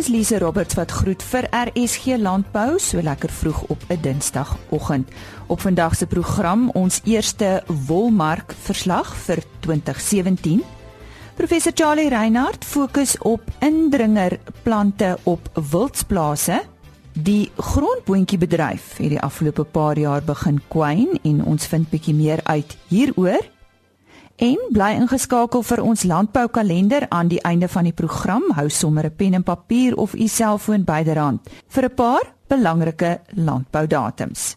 dis Lise Roberts wat groet vir RSG Landbou so lekker vroeg op 'n Dinsdagoggend. Op vandag se program ons eerste wolmark verslag vir 2017. Professor Charlie Reinhardt fokus op indringerplante op wildsplase. Die grondboontjie bedryf het die afgelope paar jaar begin kwyn en ons vind bietjie meer uit hieroor. En bly ingeskakel vir ons landboukalender aan die einde van die program. Hou sommer 'n pen en papier of u selfoon byderhand vir 'n paar belangrike landboudatums.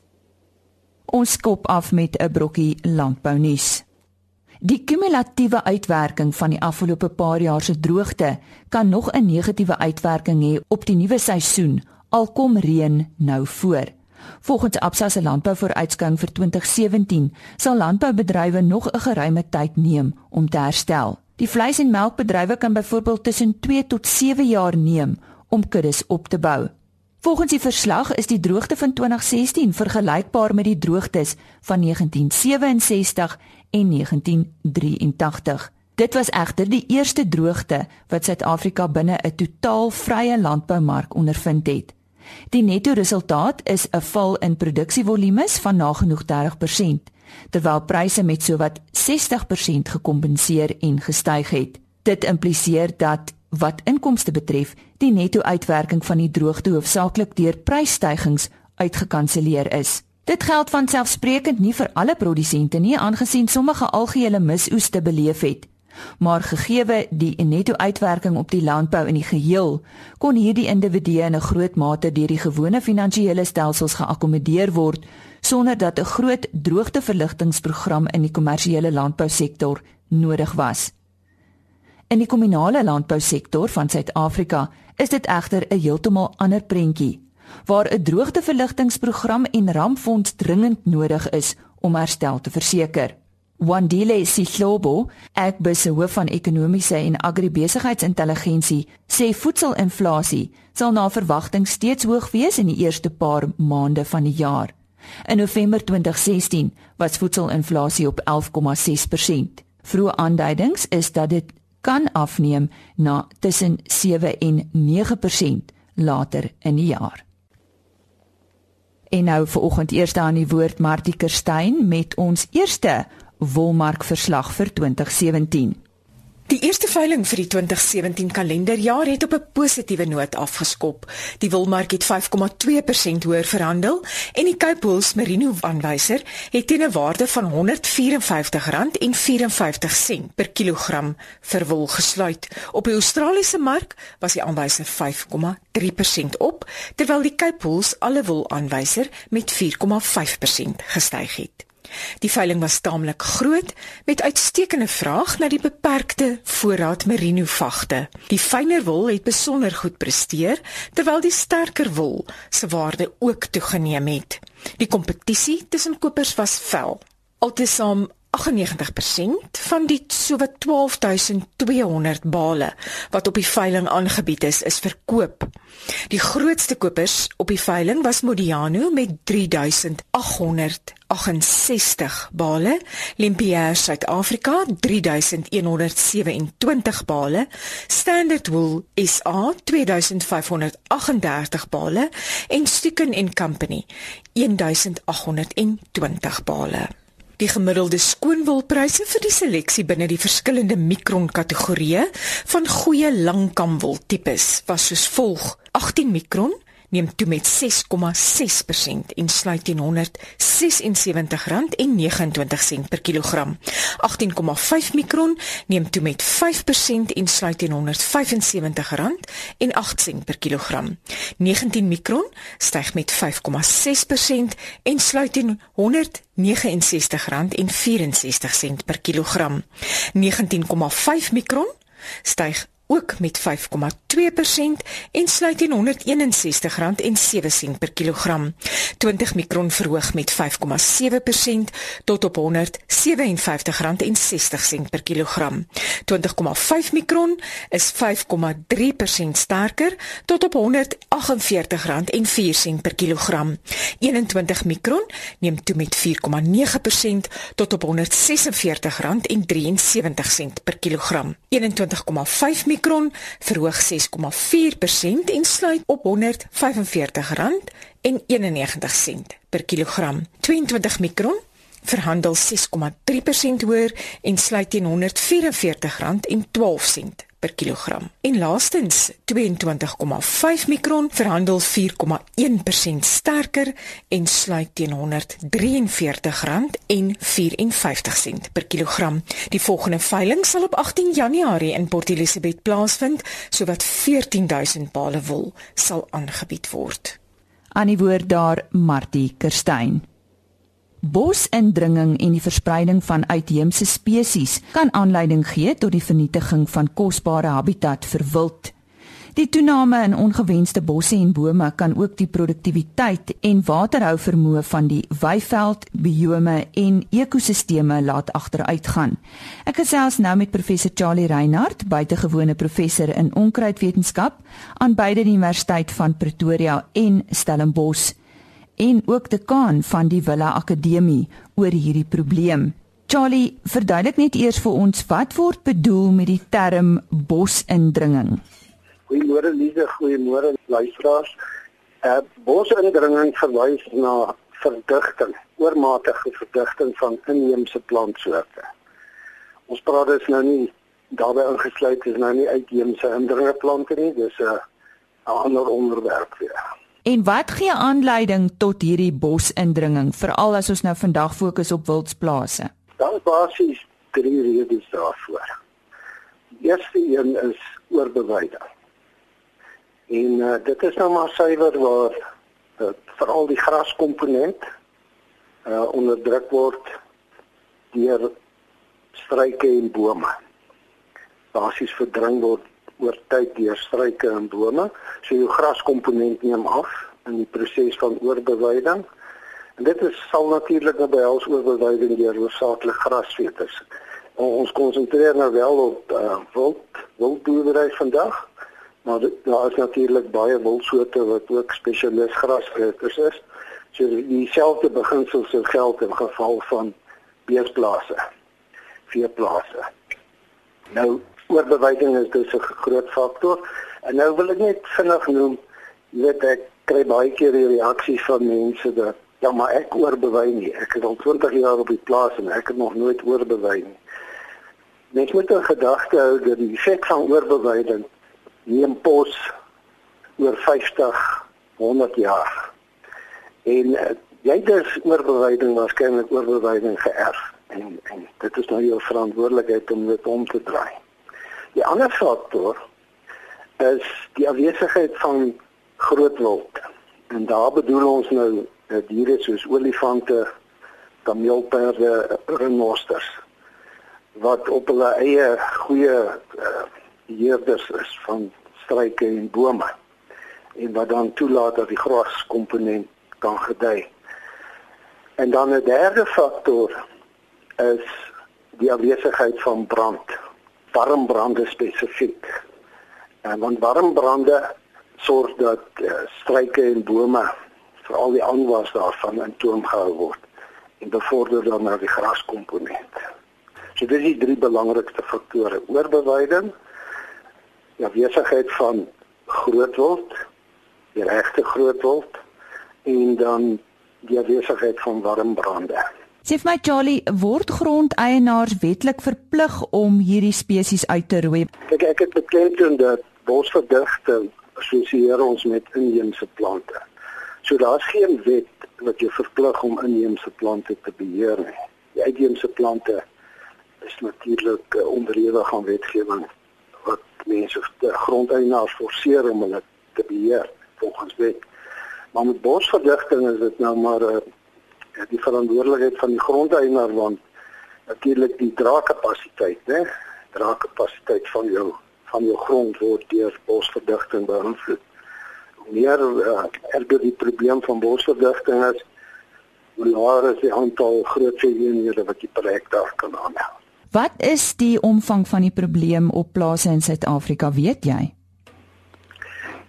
Ons skop af met 'n brokkie landbounuus. Die kumulatiewe uitwerking van die afgelope paar jaar se droogte kan nog 'n negatiewe uitwerking hê op die nuwe seisoen al kom reën nou voor. Volgens Absa se landbouvooruitskouing vir 2017 sal landboubedrywe nog 'n geruime tyd neem om te herstel. Die vleis- en melkbedrywe kan byvoorbeeld tussen 2 tot 7 jaar neem om kuddes op te bou. Volgens die verslag is die droogte van 2016 vergelykbaar met die droogtes van 1967 en 1983. Dit was egter die eerste droogte wat Suid-Afrika binne 'n totaal vrye landboumark ondervind het. Die netto resultaat is 'n val in produksievolumes van nagenoeg 30%, terwyl pryse met sowat 60% gekompenseer en gestyg het. Dit impliseer dat wat inkomste betref, die netto uitwerking van die droogte hoofsaaklik deur prysstygings uitgekanselleer is. Dit geld van selfsprekend nie vir alle produsente nie, aangesien sommige algehele misoeste beleef het. Maar gegeewe die netto uitwerking op die landbou in die geheel, kon hierdie individue in 'n groot mate deur die gewone finansiële stelsels geakkommodeer word sonder dat 'n groot droogteverligtingsprogram in die kommersiële landbousektor nodig was. In die kommunale landbousektor van Suid-Afrika is dit egter 'n heeltemal ander prentjie waar 'n droogteverligtingsprogram en rampfonds dringend nodig is om herstel te verseker. Wandile Sihlobo, ek bese hoof van ekonomiese en agribesigheidsintelligensie, sê voedselinflasie sal na verwagting steeds hoog wees in die eerste paar maande van die jaar. In November 2016 was voedselinflasie op 11,6%. Vroeë aanduidings is dat dit kan afneem na tussen 7 en 9% later in die jaar. En nou vir oggend eers aan die woord Martie Kerstyn met ons eerste wolmark verslag vir 2017. Die eerste veiling vir die 2017 kalenderjaar het op 'n positiewe noot afgeskop. Die wolmark het 5,2% hoër verhandel en die Cape Wool Merino aanwyser het teen 'n waarde van R154,54 per kilogram vir wol gesluit. Op die Australiese mark was die aanwyser 5,3% op, terwyl die Cape Wool alle wol aanwyser met 4,5% gestyg het. Die veiling was taamlik groot met uitstekende vraag na die beperkte voorraad merino vagte. Die fynere wol het besonder goed presteer terwyl die sterker wol se waarde ook toegeneem het. Die kompetisie tussen kopers was vel. Altesaam 98% van die sowat 12200 bale wat op die veiling aangebied is, is verkoop. Die grootste kopers op die veiling was Modiano met 3868 bale, Limpier Suid-Afrika 3127 bale, Standard Wool SA 2538 bale en Stuken & Company 1820 bale. Die gemiddelde skoonwolpryse vir die seleksie binne die verskillende mikron kategorieë van goeie langkamwol tipes was soos volg: 18 mikron neem toe met 6,6% en sluit teen R176,29 per kilogram. 18,5 mikron neem toe met 5% en sluit teen R175,08 per kilogram. 19 mikron styg met 5,6% en sluit teen R169,64 per kilogram. 19,5 mikron styg ook met 5,2% en sluit teen R161,07 per kilogram. 20 mikron verhoog met 5,7% tot op R157,60 per kilogram. 20,5 mikron is 5,3% sterker tot op R148,04 per kilogram. 21 mikron neem toe met 4,9% tot op R146,73 per kilogram. 21,5 mikron mikron verhoog 6,4% en sluit op R145,91 per kilogram. 22 mikron verhandel 6,3% hoër en sluit teen R144,12 per kilogram. En laastens 22,5 mikron verhandel 4,1% sterker en sluit teen R143,54 per kilogram. Die volgende veiling sal op 18 Januarie in Port Elizabeth plaasvind, sowat 14000 bale wol sal aangebied word. Aan die woord daar Martie Kerstyn. Bosindringing en die verspreiding van uitheemse spesies kan aanleiding gee tot die vernietiging van kosbare habitat vir wild. Die toename in ongewenste bosse en bome kan ook die produktiwiteit en waterhou vermoë van die weiveld, biome en ekosisteme laat agteruitgaan. Ek gesels nou met professor Charlie Reinhardt, buitengewone professor in onkruidwetenskap aan beide die Universiteit van Pretoria en Stellenbosch en ook dekaan van die Villa Akademie oor hierdie probleem. Charlie, verduidelik net eers vir ons wat word bedoel met die term bosindringing. Goeiemôre Lize, goeiemôre luisteraars. Uh, bosindringing verwys na verdigting, oormatige verdigting van inheemse plantsoorte. Ons praat dus nou nie daarbey ingesluit is nou nie uitheemse indringerplante nie, dis 'n 'n ander onderwerp weer. En wat gee aanleiding tot hierdie bosindringing, veral as ons nou vandag fokus op wildsplase? Daar basies drie redes daarvoor. Die eerste een is oorbeweiding. En uh, dit is nou maar suiwer waar uh, veral die graskomponent uh onderdruk word deur struike en bome. Basies verdring word oor tyd deur struike en bome, so jou graskomponent neem af in die proses van oorbeweiding. En dit is sal natuurlik nou behels oorbeweiding deur hoofsaaklik grasveters. Ons konsentreer nou wel op uh, wild wildboerdery vandag, maar daar is natuurlik baie wildsoorte wat ook spesialis grasveters is. So dieselfde beginsels sou geld in geval van beesplase, veeplase. Nou oorbeweiding is dus 'n groot faktor. En nou wil ek net vinnig noem, jy weet ek kry baie keer die reaksie van mense dat ja, maar ek oorbewei nie. Ek het al 20 jaar op die plaas en ek het nog nooit oorbewei nie. Mens moet in gedagte hou dat die effek van oorbeweiding neem pos oor 50, 100 jaar. En uh, jy het dus oorbeweiding waarskynlik oorbeweiding geërf en en dit is nou jou verantwoordelikheid om dit om te draai. Die ander faktor is die afwesigheid van groot wild. En daar bedoel ons nou eh, diere soos olifante, kameelperde, renosters wat op hulle eie goeie uh, heerders is van struike en bome en wat dan toelaat dat die graskomponent kan gedei. En dan 'n derde faktor is die afwesigheid van brand warm brande spesifiek. En want warm brande sorg dat uh, struike en bome veral die aanwas daarvan in toom gehou word en bevorder dan nou die graskomponent. So dis die drie belangrikste faktore: oorbeweiding, ja besigheid van groot wild, die regte groot wild en dan die besigheid van warm brande. Sê vir my Charlie, word grondeienaars wetlik verplig om hierdie spesies uit te roei? Kyk, ek het bekend doen dat bosverdigting assosieer ons met inheemse plante. So daar's geen wet wat jou verplig om inheemse plante te beheer nie. Die uitheemse plante is natuurlik uh, onderhewig aan wetgewing wat mense grondeienaars forceer om hulle te beheer volgens wet. Maar met bosverdigting is dit nou maar 'n ja, die verantwoordelikheid van die grondeienaar want natuurlik die draagkapasiteit, né? Draagkapasiteit van jou van jou grond word deur bosverdigting beïnvloed. Hoe meer uh, erger die probleem van bosverdigting is, hoe laer is die aantal groot eenhede wat jy per hektaar kan aanhou. Wat is die omvang van die probleem op plase in Suid-Afrika, weet jy?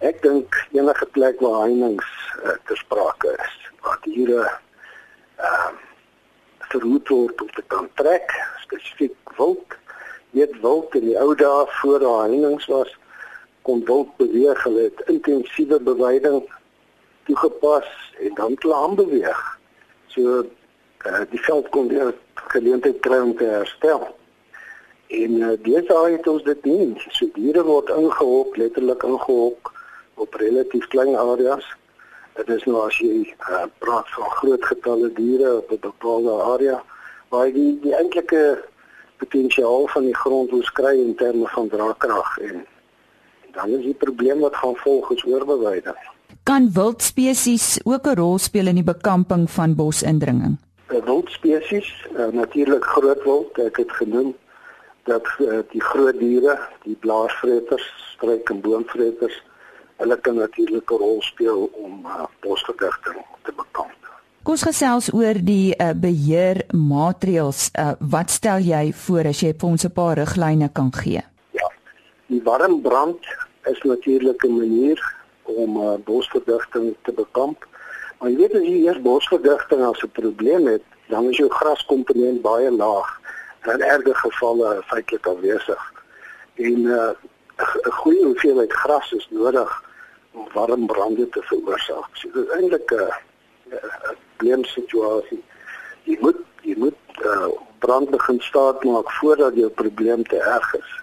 Ek dink enige plek waar heininge uh, ter sprake is, waar diere ehm uh, verhoed word om te kan trek, spesifiek wild weet wild in die ou dae voor daar heininge was kon wild beweeg, hulle het intensiewe beweiding toegepas en dan klaar beweeg. So uh, die veld kon weer geleentheid kry om te herstel. En uh, deze het ons dit nie. So diere word ingehok, letterlik ingehok op relatief klein areas. Dit is nou as jy uh, praat van groot getalle diere op 'n bepaalde area waar die die eintlike potensiaal van die grond hoe skry in terme van draagkrag en dan is die probleem wat gaan volg is oorbeweiding. Kan wildspesies ook 'n rol speel in die bekamping van bosindringing? 'n Wildspesies, uh, natuurlik groot wild, ek het genoem dat uh, die groot diere, die blaarvreters, struik en boomvreters, hulle kan natuurlik 'n rol speel om uh, bosverdigting te bekamp. Kom ons gesels oor die uh, beheermaatreëls. Uh, wat stel jy voor as jy vir ons 'n paar riglyne kan gee? Ja. Die warm brand is natuurlik 'n manier om uh, bosverdigting te bekamp. Maar jy weet as jy eers bosverdigting as 'n probleem het, dan is jou graskomponent baie laag en in erge gevalle feitelik afwesig. En 'n uh, 'n goeie hoeveelheid gras is nodig warm brande te veroorsaak. So dit is eintlik 'n 'n probleemsituasie. Jy moet jy moet uh, brand begin staat maak voordat jou probleem te erg is.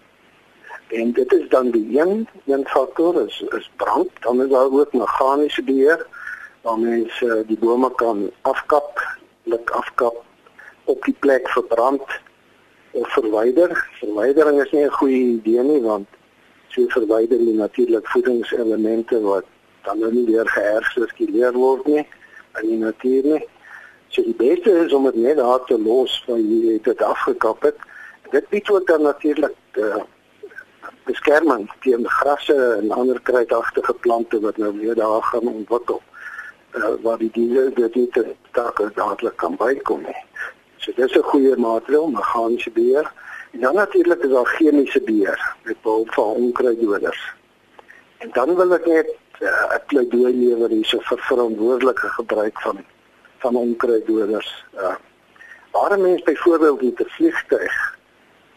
En dit is dan die een een faktor is is brand, dan is daar ook meganiese beheer waar mense uh, die bome kan afkap, lik afkap op die plek verbrand of verwyder. Verwydering is nie 'n goeie idee nie want so verwyder jy natuurlik voedingselemente wat dan nou nie weer gehersirkuleer word nie in die natuur nie. So die beste is om dit net daar te los van jy het dit afgekap het. Dit bied ook dan natuurlik uh, beskerming teen grasse en ander kruidagtige plante wat nou weer daar gaan ontwikkel. Uh, waar die diere dit nie te takke dadelik kan bykom nie. So dis 'n goeie maatreel, meganiese beheer. En dan natuurlik is daar chemiese beheer met behulp van onkruiddoders. En dan wil ek net uh, 'n pleidooi lewer hierso vir verantwoordelike gebruik van van onkruiddoders. Uh, waar mense byvoorbeeld met 'n vliegtuig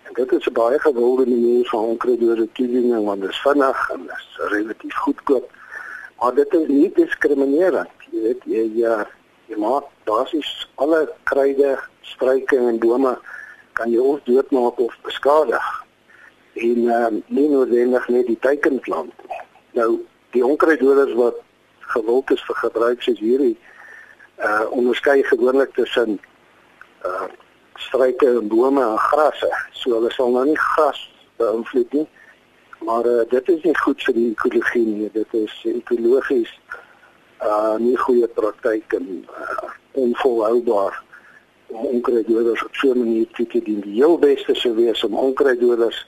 en dit is 'n baie gewilde manier van onkruiddoders toediening want dit is vinnig en is relatief goedkoop. Maar dit is nie diskriminerend. Jy weet jy ja, jy maak basies alle kruide, struike en bome kan jy ons doodmaak of beskadig. En ehm um, nie noodwendig net die teikenplant nie. Nou die onkruiddoders wat gewild is vir gebruik soos hierdie uh onderskei gewoonlik tussen uh struike en bome en grasse. So hulle sal nou nie gras beïnvloed nie. Maar uh, dit is nie goed vir die ekologie nie. Dit is ekologies uh nie goeie praktyk en uh, onvolhoubaar om onkruiddoders op so 'n manier toe te dien. Die heel beste sou wees om onkruiddoders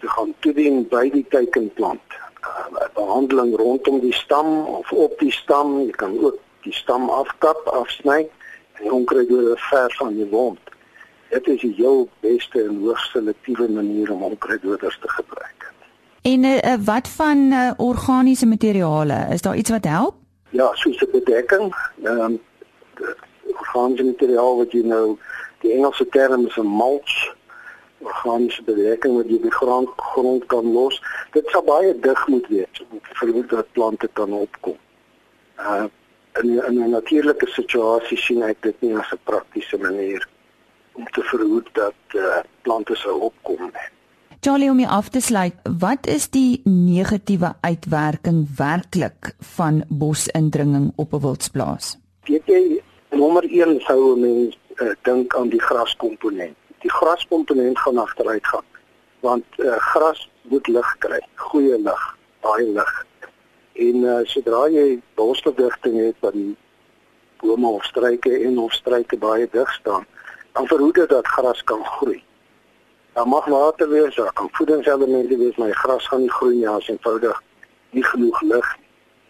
te gaan toedien by die teikenplant. 'n uh, Behandeling rondom die stam of op die stam, jy kan ook die stam afkap, afsny en die onkruiddoder ver van die wond. Dit is die heel beste en hoogs selektiewe manier om onkruiddoders te gebruik. En uh, wat van uh, organiese materiale? Is daar iets wat help? Ja, soos 'n bedekking. Ehm um, organiese materiaal wat jy nou die Engelse term is 'n mulch organiese bedekking wat jy die grond grond kan los. Dit sal baie dig moet wees om te verhoed dat plante kan opkom. Uh in in 'n natuurlike situasie sien ek dit nie as 'n praktiese manier om te verhoed dat uh, plante sou opkom nie. Charlie om af te sluit, wat is die negatiewe uitwerking werklik van bosindringing op 'n wildsplaas? Weet jy, Nommer 1 sou mens uh, dink aan die graskomponent. Die graskomponent gaan agteruit gaan want uh, gras moet lig kry, goeie lig, baie lig. En uh, sodra jy bosverdigting het wat die bome of struike en of struike baie dig staan, dan verhoed dit dat gras kan groei. Dan mag water wees, daar kan voedingselemente wees, maar die gras gaan nie groei nie as eenvoudig nie genoeg lig.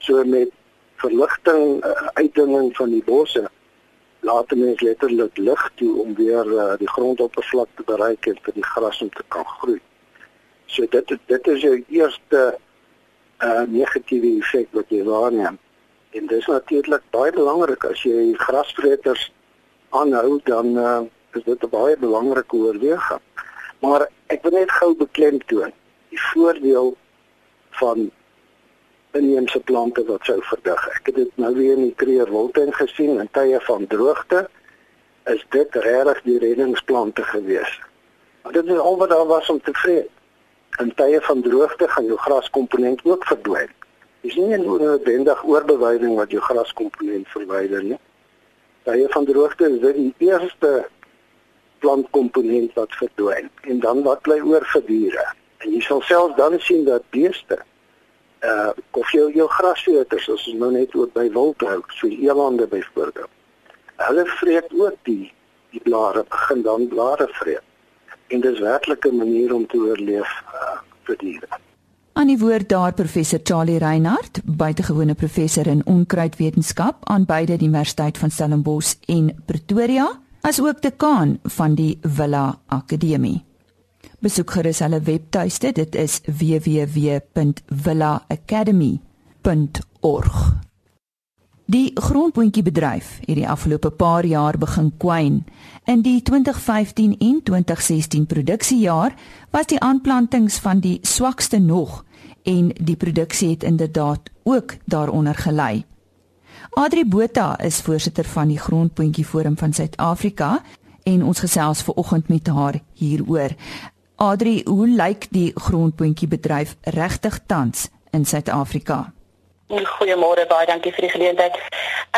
So met verligting, uh, uitdinging van die bosse laat mense letterlik lig toe om weer uh, die grondoppervlak te bereik en vir die gras om te kan groei. So dit dit is jou eerste uh negatiewe effek wat jy waarneem. En dit is natuurlik baie belangrik as jy grasvreters aanhou dan uh, is dit 'n baie belangrike oorweging. Maar ek wil net gou beklemtoon die voordeel van inheemse plante wat sou verdig. Ek het dit nou weer in die Kreer Wildtuin gesien in tye van droogte is dit regtig die reddingsplante gewees. Maar dit is al wat daar was om te vreet. In tye van droogte gaan jou graskomponent ook verdwyn. Dis nie net noodwendig oorbeweiding wat jou graskomponent verwyder nie. Tye van droogte is dit die eerste plantkomponent wat verdwyn en dan wat bly oor vir diere. En jy sal self dan sien dat beeste uh of jou jou grasveters as ons nou net oor by wildhou, so elande byvoorbeeld. Hulle vreet ook die die blare, begin dan blare vreet. En dis werklik 'n manier om te oorleef uh vir diere. Aan die woord daar professor Charlie Reinhardt, buitengewone professor in onkruidwetenskap aan beide die Universiteit van Stellenbosch en Pretoria, asook dekaan van die Villa Akademie. Besoek gerus hulle webtuiste, dit is www.villaacademy.org. Die grondboontjie bedryf het die afgelope paar jaar begin kwyn. In die 2015 en 2016 produksiejaar was die aanplantings van die swakste nog en die produksie het inderdaad ook daaronder gelei. Adri Botha is voorsitter van die Grondboontjie Forum van Suid-Afrika en ons gesels ver oggend met haar hieroor. Adri, hoe lyk die grondpotjie bedryf regtig tans in Suid-Afrika? Goeiemôre, baie dankie vir die geleentheid.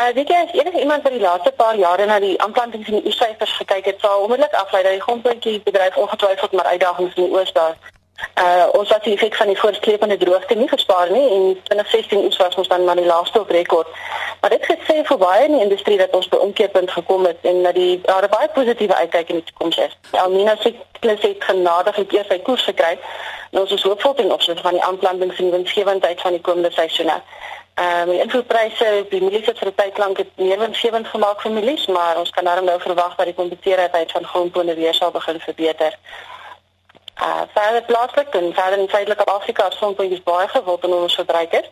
Uh weet jy as enige iemand wat die laaste paar jare na die aanplantings in die oessyfers gekyk het, sal onmiddellik aflei dat die grondpotjie bedryf ongetwyfeld maar uitdagings in die oes daar. Uh ons het die effek van die voortsleepende droogte nie gespaar nie en 2016 iets was ons dan maar die laaste op rekord. Maar dit gesê vir baie in die industrie dat ons by omkeerpunt gekom het en dat die daar baie positiewe uitkyk in die toekoms is. Almina siklus het genadig het eers sy koers gekry en ons is hoopvol ten opsigte van die aanplantings en die winsgewendheid van die komende seisoene. Ehm um, die invoerpryse die mielies het vir 'n tyd lank het meer winsgewend gemaak vir mielies, maar ons kan daarom nou verwag dat die kompetitiwiteit van grondbone weer sal begin verbeter. Uh verder plaaslik en verder in Suidelike Afrika is grondboontjies baie gewild in ons verbruikers.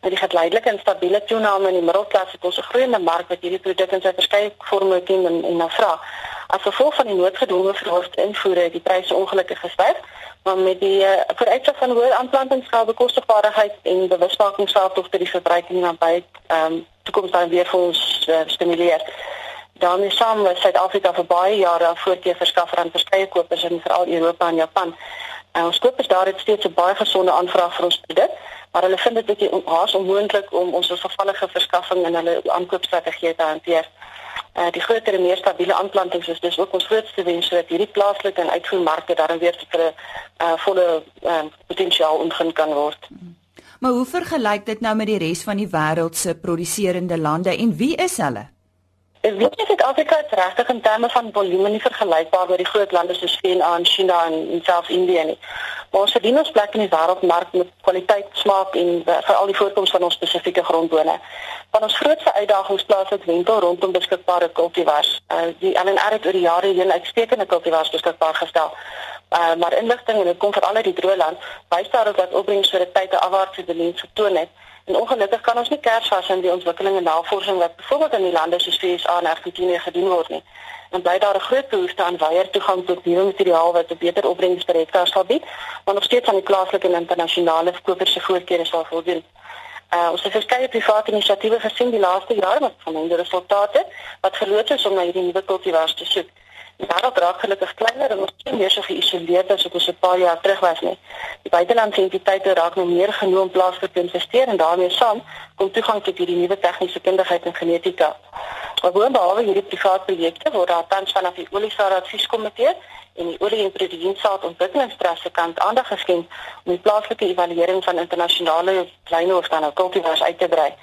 Met die geleidelike en stabiele toename in die middelklas het ons 'n groeiende mark wat hierdie produkte in sy verskeie forme ken en en na vra. As gevolg van die noodgedwonge verhoogde invoere het die pryse ongelukkig gestyg, maar met die uh, vooruitsig van hoë aanplantingsgeld, bekostigbaarheid en bewusmakingsgeld tot die verbruiker en naby ehm um, toekoms dan weer vir ons uh, stimuleer daarmee saam met Suid-Afrika vir baie jare voorkeur verskaffer aan verskeie kopers in veral Europa en Japan. En ons kopers daar het steeds 'n baie gesonde aanvraag vir ons produk, maar hulle vind dit bietjie haas onmoontlik om ons vervallige verskaffing in hulle aankoopstrategie te hanteer. Uh, die groter en meer stabiele aanplantings is dus ook ons grootste wens sodat hierdie plaaslike en uitvoermarkte daarin weer vir 'n uh, volle uh, potensiaal ontgin kan word. Maar hoe vergelyk dit nou met die res van die wêreld se produserende lande en wie is hulle? Weet nie of Afrika regtig in terme van volume nie vergelykbaar met die groot lande soos VS, China en, en selfs Indië nie. Maar ons verdien ons plek in die wêreldmark met kwaliteit, smaak en veral die voorkoms van ons spesifieke grondbone. Van ons grootste uitdagings plaas dit wentel rondom beskikbare kultivars. Uh, die LNR het oor die jare heen uitstekende kultivars beskikbaar gestel. Uh, maar inligting en dit kom veral uit die droë land, wys daarop dat opbrengs vir 'n tyd 'n afwaartse tendens getoon het. En ongelukkig kan ons nie kers vas in die ontwikkeling en navorsing wat byvoorbeeld in die lande soos VSA en Argentinië gedoen word nie. En bly daar 'n groot behoefte aan wyeer toegang tot nuwe materiaal wat 'n beter opbrengs per hektaar sal bied, maar nog steeds aan die plaaslike en internasionale kopers se voorkeure sal voldoen. Uh, ons het verskeie private inisiatiewe gesien die laaste jare met vermoënde resultate wat geloods is om na hierdie nuwe kultivars te soek. Die wêreld raak gelukkig kleiner en ons is meer so geïsoleerd as wat ons 'n paar jaar terug was nie. Die buitelandse entiteite raak nou meer genoeg om plaaslik te investeer en daarmee saam kom toegang tot hierdie nuwe tegniese kundigheid en genetika. Maar boonbehalwe hierdie private projekte word daar tans vanaf die Oliesara Advieskomitee en die Olie en Produksiesaad Ontwikkelingstrust se kant aandag geskenk om die plaaslike evaluering van internasionale dan nou kultivars uit te brei.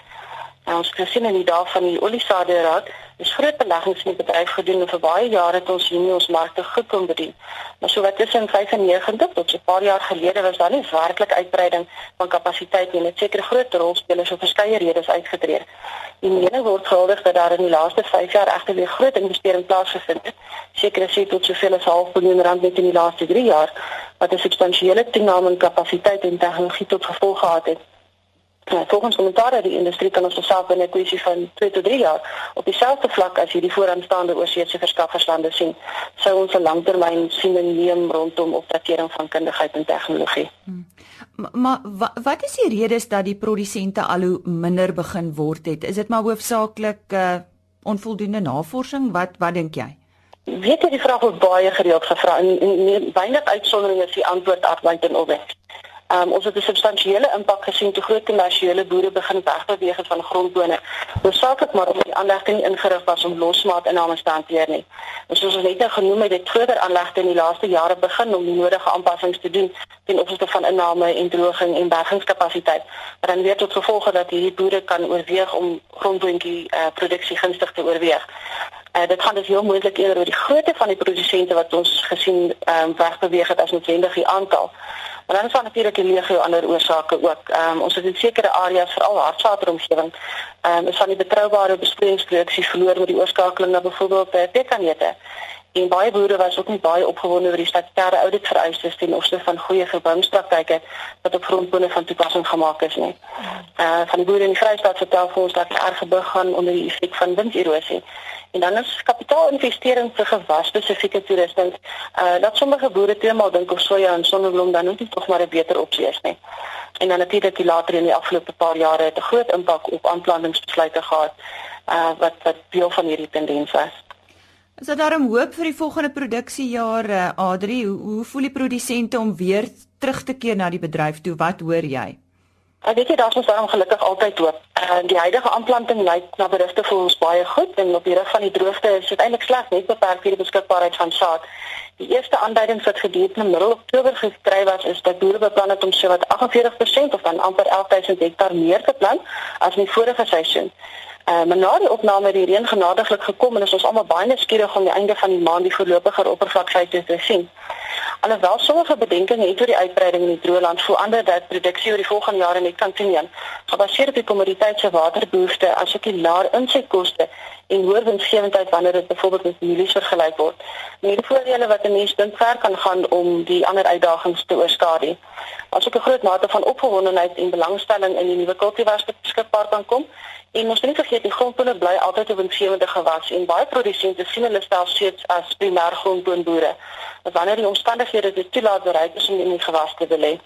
En ons gesien in die dae van die Oliesade raad Dis groot beleggings in die bedryf gedoen en vir baie jare het ons hier ons markte gekom bedien. Maar so wat tussen 95 tot so 'n paar jaar gelede was daar nie werklik uitbreiding van kapasiteit nie. Net sekere groot rolspelers op verskeie redes uitgetree. Die mening word gehuldig dat daar in die laaste 5 jaar egter weer groot investering plaasgevind het. Sekere sê tot soveel as 0.5 miljoen rand net in die laaste 3 jaar wat 'n substansiële toename in kapasiteit en tegnologie tot gevolg gehad het. Nou, volgens kommentaar uit die industrie kan ons self binne 'n kwessie van 2 tot 3 jaar op dieselfde vlak as hierdie vooraanstaande oorseese verskafferslande sien, sou ons 'n langtermyn siening neem rondom opdatering van kundigheid en tegnologie. Hmm. Maar wa, wat is die redes dat die produsente al hoe minder begin word het? Is dit maar hoofsaaklik uh, onvoldoende navorsing? Wat wat dink jy? Weet jy die vraag word baie gereeld gevra en, en, en weinig uitsondering is die antwoord arbeid en opwek. Um, ons het 'n substansiële impak gesien toe groot kommersiële boere begin wegbeweeg van grondbone. Hoofsaaklik maar omdat die aanlegte nie ingerig was om losmaatinname te hanteer nie. Ons soos ons net nou genoem het, het groter aanlegte in die laaste jare begin om die nodige aanpassings te doen ten opsigte van inname en droging en bergingskapasiteit. Maar dan weer tot gevolg dat hierdie boere kan oorweeg om grondboontjie uh, produksie gunstig te oorweeg. Uh, dit gaan dus heel moontlik eerder oor die grootte van die produsente wat ons gesien um, wegbeweeg het as noodwendig die aantal. Maar dan is daar natuurlik die legio ander oorsake ook. Ehm um, ons het in sekere areas veral hartsateromgewing ehm um, is van die betroubare besproeiingsproduksie verloor met die oorskakeling na byvoorbeeld uh, pekanete. En baie boere was ook nie baie opgewonde oor die statutêre audit vereistes ten opsigte van goeie verbouingspraktyke wat op grondbone van toepassing gemaak is nie. Eh uh, van die boere in die Vrystaat vertel vir ons dat erge gebug gaan onder die effek van winderosie. En dan is kapitaalinvestering vir gewas spesifieke toerusting. Uh dat sommige boere teenoor dink of soja en sonneblom dan net tog maar 'n beter opsie is nie. En dan natuurlik die later in die afgelope paar jare het 'n groot impak op aanplantingsbesluite gehad uh wat wat deel van hierdie tendens was. Is daar darem hoop vir die volgende produksiejaar uh, Adri? Hoe, hoe voel die produsente om weer terug te keer na die bedryf toe? Wat hoor jy? Ek weet jy daar's ons daarom gelukkig altyd hoop. En uh, die huidige aanplanting lyk na berigte vir ons baie goed en op die rug van die droogte is dit eintlik slegs net beperk vir die beskikbaarheid van saad. Die eerste aanduidings wat gedurende middel Oktober gekry was is dat boere beplan het om sowat 48% of dan amper 11000 hektaar meer te plant as in die vorige seisoen. Uh, maar na die opname het die reën genadiglik gekom en ons is almal baie nuuskierig om die einde van die maand die voorlopige oppervlakte te sien. Alhoewel sommige bedenkinge het oor die uitbreiding in die droëland voor ander dat produksie oor die volgende jare net kan toeneem, gebaseer op die kommoditeit se waterbehoefte asook die laer insetkoste en hoër winsgewendheid wanneer dit byvoorbeeld met mielies vergelyk word. Meer voordele wat 'n mens dink ver kan gaan om die ander uitdagings te oorskadu. Asook 'n groot mate van opgewondenheid en belangstelling in die nuwe kultivars beskikbaar kan kom, En ons moet nie vergeet die grondbone bly altyd 'n winsgewende gewas en baie produsente sien hulle self steeds as primêr grondboonboere. Wanneer die omstandighede dit toelaat bereik is om in die gewas te belê.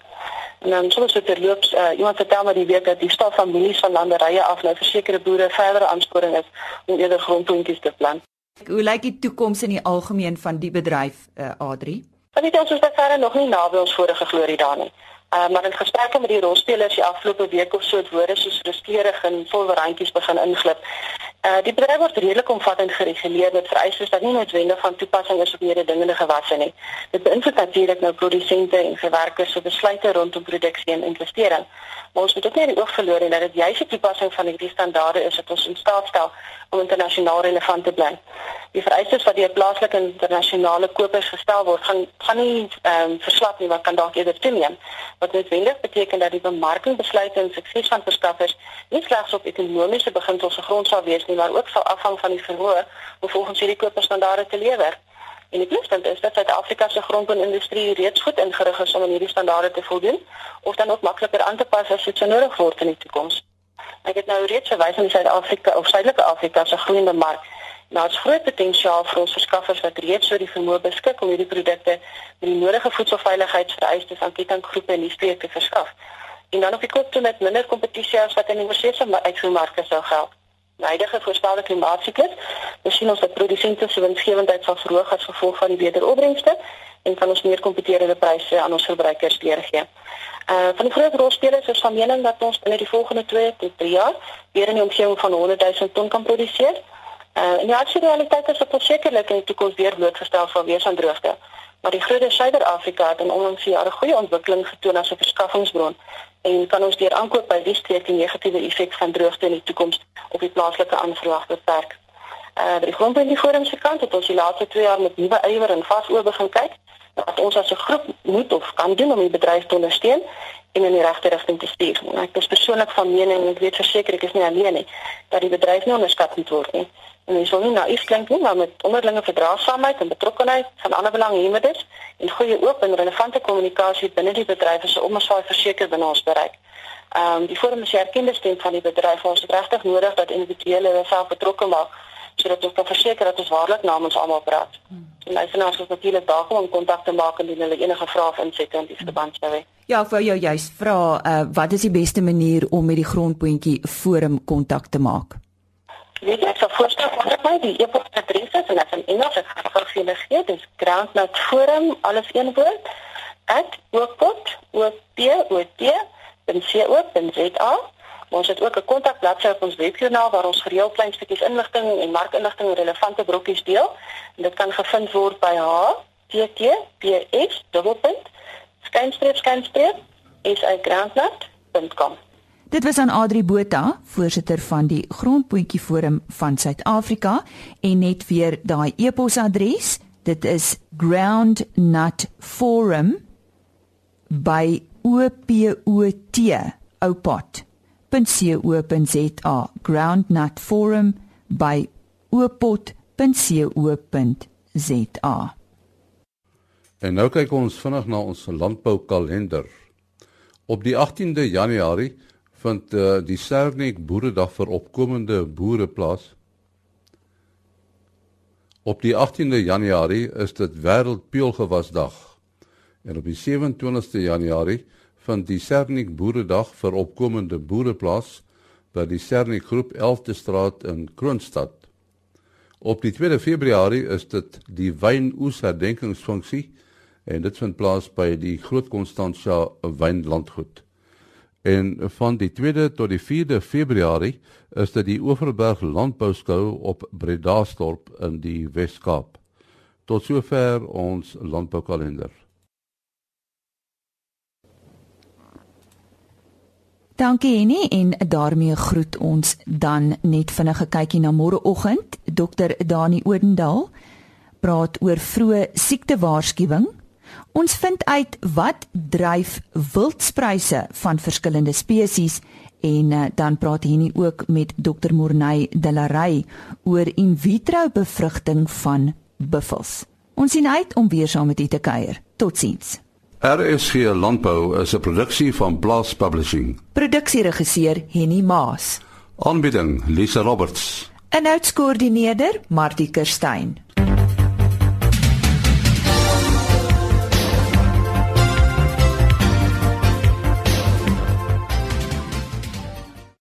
En dan soos dit terloops, uh, iemand vertel my die week dat die stad families van landerye af nou versekerde boere verdere aansporing is om eerder grondboontjies te plant. Hoe lyk die toekoms in die algemeen van die bedryf, uh, Adri? Weet ons is verder nog nie naby ons vorige glorie daar nie. Uh, maar in gesprekke met die rolspelers die afgelope week of so het woorde soos frustreerig en vol randjies begin inglip. Uh, die bedryf word redelik omvattend gereguleer met vereistes wat nie noodwendig van toepassing is op mededingende gewasse nie. Dit beïnvloed natuurlik nou produsente en verwerkers se besluite rondom produksie en investering. Maar ons moet ook nie die oog verloor en dat dit juis die toepassing van hierdie standaarde is wat ons in staat stel om internasionaal relevant te bly die vereistes wat deur plaaslike internasionale kopers gestel word gaan gaan nie ehm um, verslap nie wat kan dalk eerder toeneem wat noodwendig beteken dat die bemarkingbesluite en sukses van verskaffers nie slegs op ekonomiese beginsels gegrond sal wees nie maar ook sal afhang van die verhoog om volgens hierdie koperstandaarde te lewer. En die pluspunt is dat Suid-Afrika se grondbouindustrie reeds goed ingerig is om aan hierdie standaarde te voldoen of dan ook makliker aan te pas as dit sou nodig word in die toekoms. Ek het nou reeds verwys aan Suid-Afrika of Suidelike Afrika se groeiende mark Daar's groot potensiaal vir ons verskaffers wat reeds so die vermoë beskik om hierdie produkte met die nodige voedselveiligheidsvereistes aan kettinggroepe in die streek te verskaf. En dan op die koop toe met minder kompetisie as wat in die oorsese uitvoermarkte sou geld. Die huidige voorspelde klimaatsyklus, besien ons dat produsente se winsgewendheid sal verhoog as gevolg van die beter opbrengste en kan ons meer kompeterende pryse aan ons verbruikers deurgee. Uh van die groot rolspelers is van mening dat ons binne die volgende 2 tot 3 jaar weer in die omgewing van 100 000 ton kan produseer Uh, en die hartse realiteit is dat ons sekerlik in die toekoms weer blootgestel sal wees aan droogte. Maar die groot Suider-Afrika het in onlangse jare goeie ontwikkeling getoon as 'n verskaffingsbron en kan ons deur aankoop by die streek die negatiewe effek van droogte in die toekoms op die plaaslike aanvraag beperk. Uh by die grondbouforum se kant het ons die laaste 2 jaar met nuwe ywer en vas oor begin kyk wat ons as 'n groep moet of kan doen om die bedryf te ondersteun en in die regte rigting te stuur. Ek is persoonlik van mening en ek weet verseker ek is nie alleen nie dat die bedryf nie onderskat moet word nie en jy sal nie naïef klink nie, maar met onderlinge verdraagsaamheid en betrokkenheid van ander belanghebbendes en goeie oop en relevante kommunikasie binne die bedryf is om ons sal verseker binne ons bereik. Ehm um, die forum is erkende stem van die bedryf. Ons het regtig nodig dat individuele self betrokke maak sodat ons kan verseker dat ons waarlik namens almal praat. Hmm. En hy as ons natuurlik daar om kontak te maak indien hulle enige vrae of insette in die verband sou hê. Ja, vir jou juist vra, uh, wat is die beste manier om met die grondpuntjie forum kontak te maak? Weet jy, so voorstel kontak my die e-posadres is en as in Engels ek gaan vir julle gee, dis groundnut forum alles een woord @opot.co.za. Ons het ook 'n kontakbladsy op ons webjoernaal waar ons gereeld klein stukkies inligting en markinligting en relevante brokkies deel. En dit kan gevind word by https://skynstreepskynstreep.isaigroundnut.com. Dit was aan Adri Botha, voorsitter van die Grondpotjie Forum van Suid-Afrika en net weer daai e-posadres. Dit is groundnutforum by opot opot.co.za groundnutforum by opot.co.za En nou kyk ons vinnig na ons landboukalender. Op die 18de Januarie vind uh, die Sernik Boeredag vir opkomende boere plaas. Op die 18de Januarie is dit Wêreldpeulgewasdag. En op die 27ste Januarie vind die Sernik Boeredag vir opkomende boere plaas by die Sernik Groep 11de Straat in Kroonstad. Op die 2de Februarie is dit die wynoesherdenkingsfunksie en dit vind plaas by die Groot Constantia Wynlandgoed. En van die 2de tot die 4de Februarie is dit die Oeverberg Landbouskou op Bredasdorp in die Wes-Kaap. Tot sover ons landboukalender. Dankie Henny en daarmee groet ons dan net vinnige kykie na môreoggend. Dr Dani Odendaal praat oor vroeë siektewaarskuwing Ons vind uit wat dryf wildspryse van verskillende spesies en uh, dan praat Henny ook met Dr Morney Delarey oor in vitro bevrugting van buffels. Ons sien uit om weer saam met u te kuier. Totsiens. RSG Landbou is 'n produksie van Blast Publishing. Produksieregisseur Henny Maas. Aanbieding Lisa Roberts. En uitskoördineerder Martie Kerstyn.